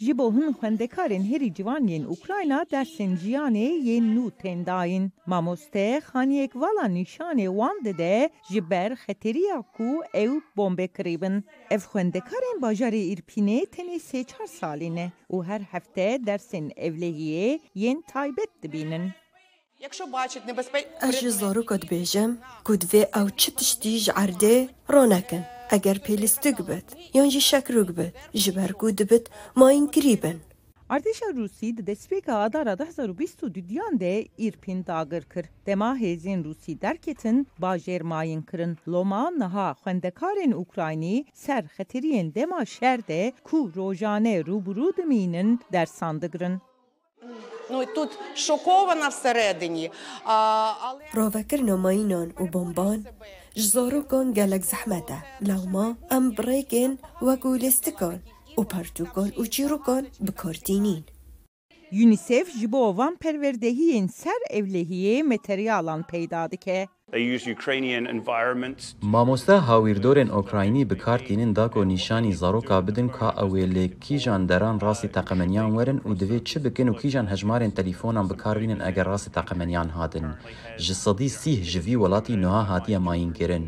Jibohun Hwendekaren heri civanyen Ukrayna dersen ciyane yen nu tendayin. Mamoste haniyek vala nişane wande de jiber xeteriya ku ev bombe kribin. Ev Hwendekaren bajare irpine tene seçar saline. U her hefte dersen evlehiye yen taybet dibinin. Eşi zoru kod bejim, kod ve avçı tiştiği jarde ronakin. çi tiştî ji erdê ronekin. Eger pêlîstik bit yan jî şekrûk bit ji ber ku dibit mayînkirî bin. Artêşa Rûsî di destpêka adara 2022 diyan de Îrpîn dagir kir. Dema hêzên Rûsî derketin bajêr mayîn kirin. Loma niha xwendekarên Ukraynî ser xeteriyên dema şer de ku rojane rûbirû dimînin dersan digirin. ну тут шокована всередині. А, але Ravekirina mayînan û جزاروكن گلک زحمتا لو ما ام و وقولستكن و پرتوکن و چیروکن بکارتینین. یونیسف جبو وان پروردهین سر اولهیه متریالان پیداده که Mamoste hawîrdorên Okraynî bi kartînin da ku nîşanî zaroka bidin ka ew ê lê kîjan deran rastî teqemeniyan werin û divê çi bikin û kîjan hejmarên telîfonan bikarbînin eger rastî teqemeniyan hatin. Ji sedî sîh ji vî welatî niha hatiye mayînkirin.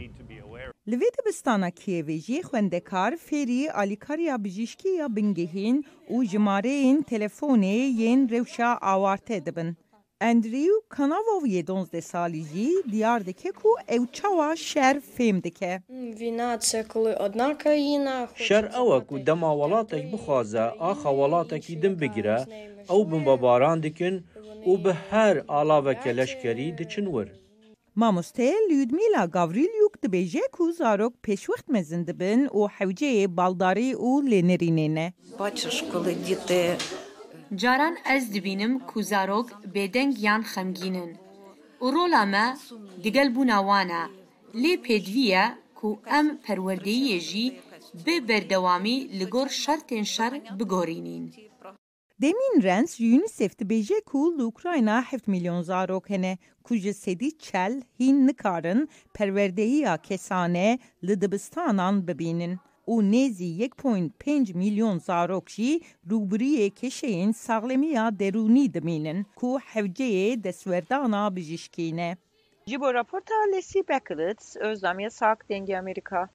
Li vê dibistana Kievê jî xwendekar fêrî alîkariya bijîşkiya bingehîn û jimareyên telefonê yên rewşa awarte dibin. Andrew Kanavov je danes desaliji, diyar dekeku evçava şer femdike. Vina це коли одна Şer ava ku dema walatek bixwaze axa walatekî din bigire, ew bin babaran dikin û bi her alaveke leşkerî diçin wir. Mamoste Lyudmila Gavrilyuk dibêje ku zarok pêşwext mezin dibin û hewceyê baldarî û lênerînê ne. Бачиш, Caran ez dibînim ku zarok bêdeng yan xemgînin. û rola me digel bûna wan e. Lê pêdivî ye ku em perwerdeyiyê jî bi berdewamî li gor şertên şer bigorînîn. Demîn Rens UNICEF dibêje ku li Ukrayna 7 milyon zarok hene ku ji sedî çel hîn nikarin perwerdehiya kesane li dibistanan. Nêzî 1.5 milyon zarok jî rûbiriyê keşeyên saxlemiya derûnî dimînin ku hewceyê destwerdana bijîşkî ne. Ji bo raporta Leslie Beckeritz, Özlem Yasak, Denge Amerika.